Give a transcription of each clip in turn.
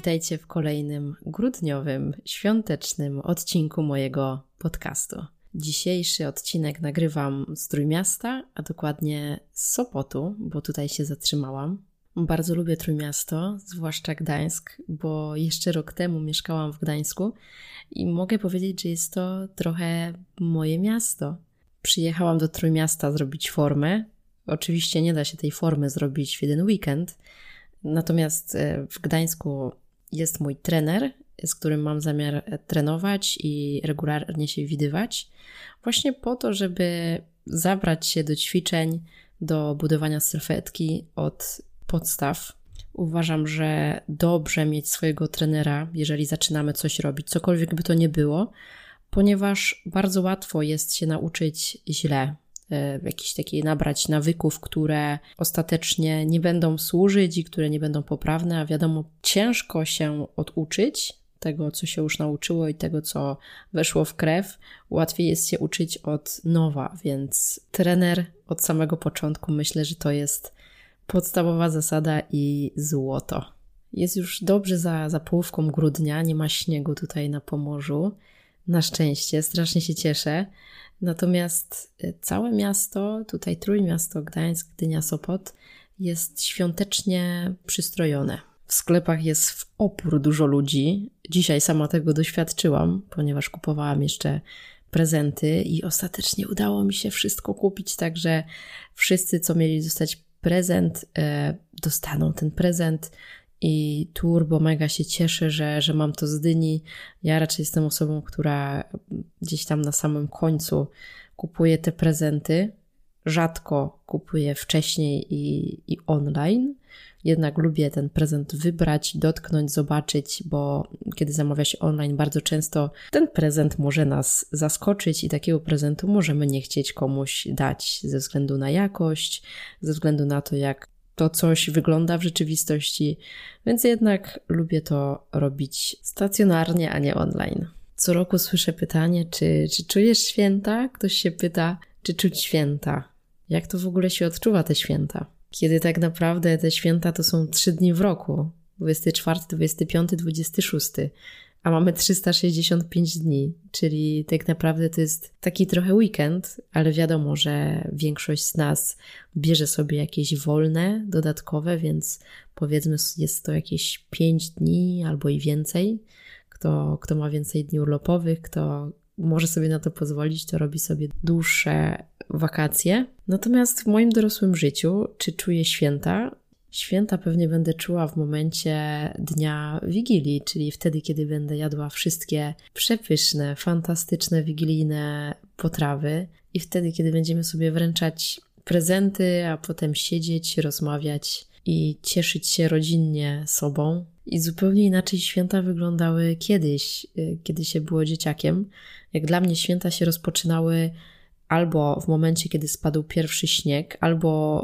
Witajcie w kolejnym grudniowym, świątecznym odcinku mojego podcastu. Dzisiejszy odcinek nagrywam z Trójmiasta, a dokładnie z Sopotu, bo tutaj się zatrzymałam. Bardzo lubię Trójmiasto, zwłaszcza Gdańsk, bo jeszcze rok temu mieszkałam w Gdańsku i mogę powiedzieć, że jest to trochę moje miasto. Przyjechałam do Trójmiasta zrobić formę. Oczywiście nie da się tej formy zrobić w jeden weekend, natomiast e, w Gdańsku jest mój trener, z którym mam zamiar trenować i regularnie się widywać, właśnie po to, żeby zabrać się do ćwiczeń, do budowania sylwetki od podstaw. Uważam, że dobrze mieć swojego trenera, jeżeli zaczynamy coś robić, cokolwiek by to nie było, ponieważ bardzo łatwo jest się nauczyć źle, e, jakiś taki nabrać nawyków, które ostatecznie nie będą służyć i które nie będą poprawne, a wiadomo, ciężko się oduczyć tego, co się już nauczyło i tego, co weszło w krew. Łatwiej jest się uczyć od nowa, więc trener od samego początku myślę, że to jest podstawowa zasada i złoto. Jest już dobrze za, za połówką grudnia, nie ma śniegu tutaj na Pomorzu. Na szczęście, strasznie się cieszę. Natomiast e, całe miasto, tutaj Trójmiasto, Gdańsk, Gdynia, Sopot, jest świątecznie przystrojone. W sklepach jest w opór dużo ludzi. Dzisiaj sama tego doświadczyłam, ponieważ kupowałam jeszcze prezenty i ostatecznie udało mi się wszystko kupić, także wszyscy, co mieli dostać prezent, e, dostaną ten prezent i turbo mega się cieszę, że, że mam to z dyni. Ja raczej jestem osobą, która gdzieś tam na samym końcu kupuje te prezenty. Rzadko kupuję wcześniej i, i online. Jednak lubię ten prezent wybrać, dotknąć, zobaczyć, bo kiedy zamawia się online, bardzo często ten prezent może nas zaskoczyć i takiego prezentu możemy nie chcieć komuś dać ze względu na jakość, ze względu na to, jak to coś wygląda w rzeczywistości, więc jednak lubię to robić stacjonarnie, a nie online. Co roku słyszę pytanie, czy, czy czujesz święta? Ktoś się pyta, czy czuć święta? Jak to w ogóle się odczuwa te święta? Kiedy tak naprawdę te święta to są trzy dni w roku 24, 25, 26 a mamy 365 dni, czyli tak naprawdę to jest taki trochę weekend, ale wiadomo, że większość z nas bierze sobie jakieś wolne, dodatkowe, więc powiedzmy jest to jakieś 5 dni albo i więcej. Kto, kto ma więcej dni urlopowych, kto może sobie na to pozwolić, to robi sobie dłuższe wakacje. Natomiast w moim dorosłym życiu, czy czuję święta? Święta pewnie będę czuła w momencie dnia Wigilii, czyli wtedy, kiedy będę jadła wszystkie przepyszne, fantastyczne wigilijne potrawy i wtedy, kiedy będziemy sobie wręczać prezenty, a potem siedzieć, rozmawiać i cieszyć się rodzinnie sobą. I zupełnie inaczej święta wyglądały kiedyś, y, kiedy się było dzieciakiem. Jak dla mnie święta się rozpoczynały albo w momencie, kiedy spadł pierwszy śnieg, albo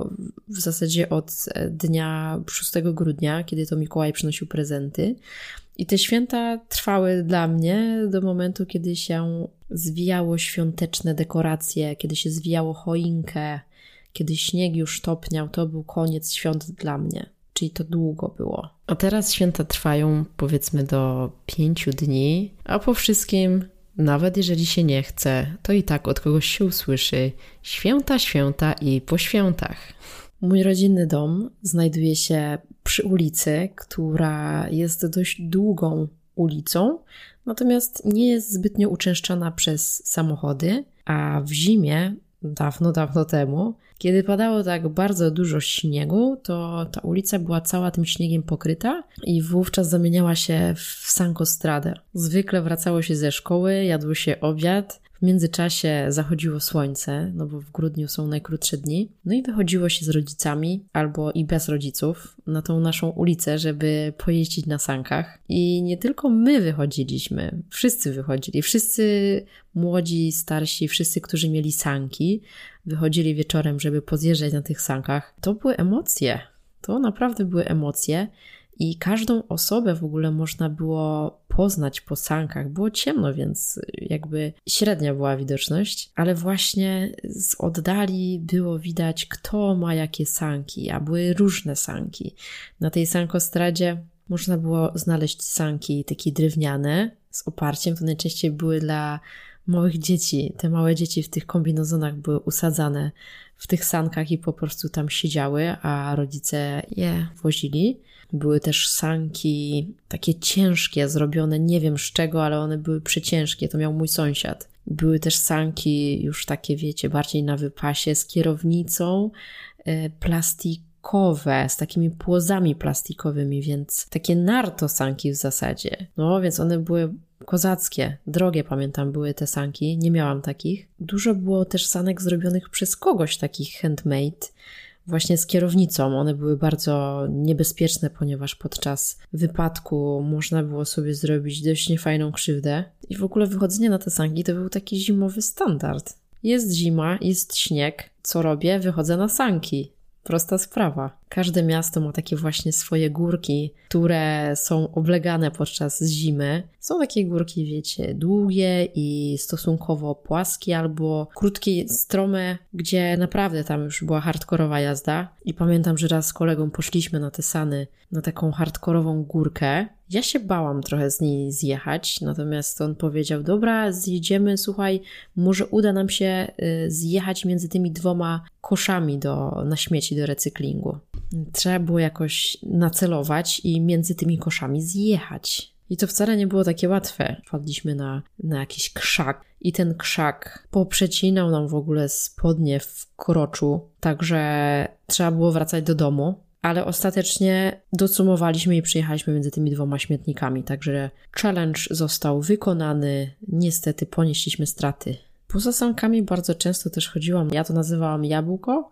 w zasadzie od e, dnia 6 grudnia, kiedy to Mikołaj przynosił prezenty. I te święta trwały dla mnie do momentu, kiedy się zwijało świąteczne dekoracje, kiedy się zwijało choinkę, kiedy śnieg już topniał, to był koniec świąt dla mnie. Czyli to długo było. A teraz święta trwają powiedzmy do pięciu dni, a po wszystkim nawet jeżeli się nie chce, to i tak od kogoś się usłyszy święta, święta i po świętach. Mój rodzinny dom znajduje się przy ulicy, która jest dość długą ulicą, natomiast nie jest zbytnio uczęszczana przez samochody, a w zimie, dawno, dawno temu, kiedy padało tak bardzo dużo śniegu, to ta ulica była cała tym śniegiem pokryta i wówczas zamieniała się w sankostradę. Zwykle wracało się ze szkoły, jadło się obiad, w międzyczasie zachodziło słońce, no bo w grudniu są najkrótsze dni, no i wychodziło się z rodzicami albo i bez rodziców na tą naszą ulicę, żeby pojeździć na sankach. I nie tylko my wychodziliśmy, wszyscy wychodzili, wszyscy młodzi, starsi, wszyscy, którzy mieli sanki, wychodzili wieczorem, żeby pozjeżdżać na tych sankach. To były emocje. To naprawdę były emocje i każdą osobę w ogóle można było poznać po sankach. Było ciemno, więc jakby średnia była widoczność, ale właśnie z oddali było widać, kto ma jakie sanki, a były różne sanki. Na tej sankostradzie można było znaleźć sanki takie drewniane z oparciem. To najczęściej były dla małych dzieci. Te małe dzieci w tych kombinezonach były usadzane w tych sankach i po prostu tam siedziały, a rodzice je wozili. Były też sanki takie ciężkie, zrobione nie wiem z czego, ale one były przeciężkie. To miał mój sąsiad. Były też sanki już takie, wiecie, bardziej na wypasie z kierownicą, e, plastikowe, z takimi płozami plastikowymi, więc takie nartosanki w zasadzie. No, więc one były kozackie, drogie pamiętam były te sanki, nie miałam takich. Dużo było też sanek zrobionych przez kogoś takich handmade, właśnie z kierownicą. One były bardzo niebezpieczne, ponieważ podczas wypadku można było sobie zrobić dość niefajną krzywdę. I w ogóle wychodzenie na te sanki to był taki zimowy standard. Jest zima, jest śnieg. Co robię? Wychodzę na sanki. Prosta sprawa. Każde miasto ma takie właśnie swoje górki, które są oblegane podczas zimy. Są takie górki, wiecie, długie i stosunkowo płaskie albo krótkie, strome, gdzie naprawdę tam już była hardkorowa jazda. I pamiętam, że raz z kolegą poszliśmy na te sany, na taką hardkorową górkę. Ja się bałam trochę z niej zjechać, natomiast on powiedział: Dobra, zjedziemy, słuchaj, może uda nam się y, zjechać między tymi dwoma koszami do, na śmieci do recyklingu trzeba było jakoś nacelować i między tymi koszami zjechać. I to wcale nie było takie łatwe. Wpadliśmy na, na jakiś krzak i ten krzak poprzecinał nam w ogóle spodnie w kroczu, także trzeba było wracać do domu. Ale ostatecznie documowaliśmy i przyjechaliśmy między tymi dwoma śmietnikami, także challenge został wykonany. Niestety ponieśliśmy straty. Poza sankami bardzo często też chodziłam, ja to nazywałam jabłko,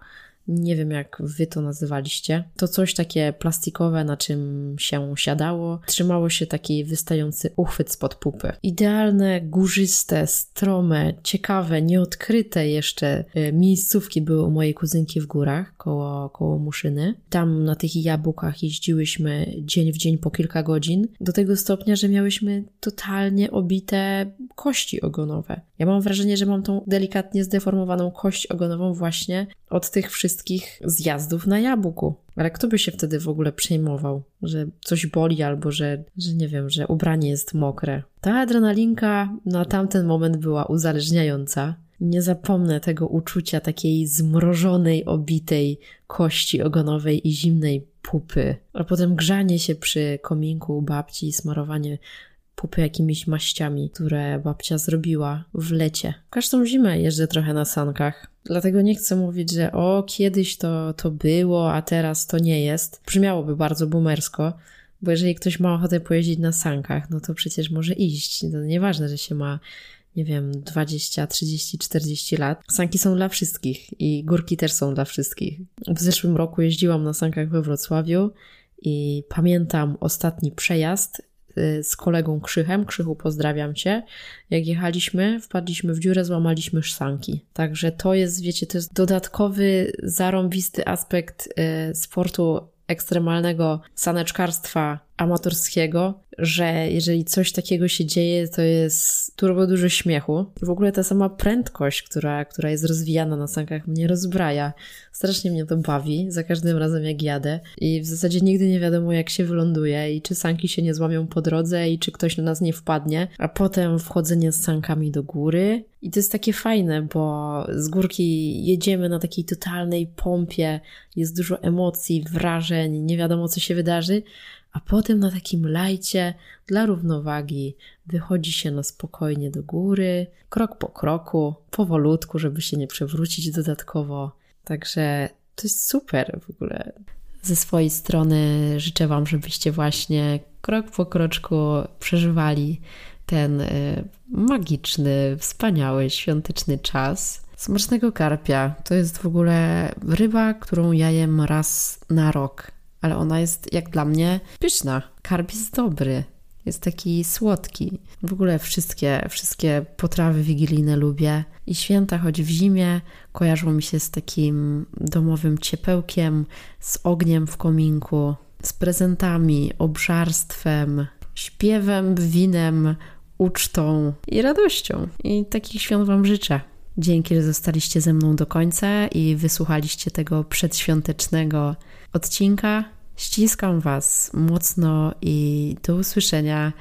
nie wiem, jak wy to nazywaliście. To coś takie plastikowe, na czym się siadało. Trzymało się taki wystający uchwyt spod pupy. Idealne, górzyste, strome, ciekawe, nieodkryte jeszcze e, miejscówki były u mojej kuzynki w górach, koło, koło Muszyny. Tam na tych jabłkach jeździłyśmy dzień w dzień po kilka godzin, do tego stopnia, że miałyśmy totalnie obite kości ogonowe. Ja mam wrażenie, że mam tą delikatnie zdeformowaną kość ogonową właśnie od tych wszystkich zjazdów na jabłku. Ale kto by się wtedy w ogóle przejmował, że coś boli albo że, że nie wiem, że ubranie jest mokre? Ta adrenalinka na tamten moment była uzależniająca. Nie zapomnę tego uczucia takiej zmrożonej, obitej kości ogonowej i zimnej pupy. A potem grzanie się przy kominku u babci i smarowanie pupy jakimiś maściami, które babcia zrobiła w lecie. Każdą zimę jeżdżę trochę na sankach. Dlatego nie chcę mówić, że o, kiedyś to, to było, a teraz to nie jest. Brzmiałoby bardzo boomersko, bo jeżeli ktoś ma ochotę pojeździć na sankach, no to przecież może iść. To nieważne, że się ma nie wiem, 20, 30, 40 lat. Sanki są dla wszystkich i górki też są dla wszystkich. W zeszłym roku jeździłam na sankach we Wrocławiu i pamiętam ostatni przejazd z kolegą Krzychem. Krzychu, pozdrawiam cię. Jak jechaliśmy, wpadliśmy w dziurę, złamaliśmy szsanki. Także to jest, wiecie, to jest dodatkowy, zarąbisty aspekt y, sportu ekstremalnego saneczkarstwa amatorskiego, że jeżeli coś takiego się dzieje, to jest turbo dużo śmiechu. W ogóle ta sama prędkość, która, która jest rozwijana na sankach, mnie rozbraja. Strasznie mnie to bawi za każdym razem, jak jadę. I w zasadzie nigdy nie wiadomo, jak się wyląduje i czy sanki się nie złamią po drodze i czy ktoś na nas nie wpadnie. A potem wchodzenie z sankami do góry. I to jest takie fajne, bo z górki jedziemy na takiej totalnej pompie, jest dużo emocji, wrażeń, nie wiadomo, co się wydarzy a potem na takim lajcie dla równowagi wychodzi się na spokojnie do góry, krok po kroku, powolutku, żeby się nie przewrócić dodatkowo. Także to jest super w ogóle. Ze swojej strony życzę Wam, żebyście właśnie krok po kroczku przeżywali ten y, magiczny, wspaniały, świąteczny czas. Smacznego karpia to jest w ogóle ryba, którą ja jem raz na rok ale ona jest jak dla mnie pyszna. Karp jest dobry, jest taki słodki. W ogóle wszystkie, wszystkie potrawy wigilijne lubię. I święta, choć w zimie, kojarzą mi się z takim domowym ciepełkiem, z ogniem w kominku, z prezentami, obżarstwem, śpiewem, winem, ucztą i radością. I takich świąt Wam życzę. Dzięki, że zostaliście ze mną do końca i wysłuchaliście tego przedświątecznego odcinka. Ściskam Was mocno i do usłyszenia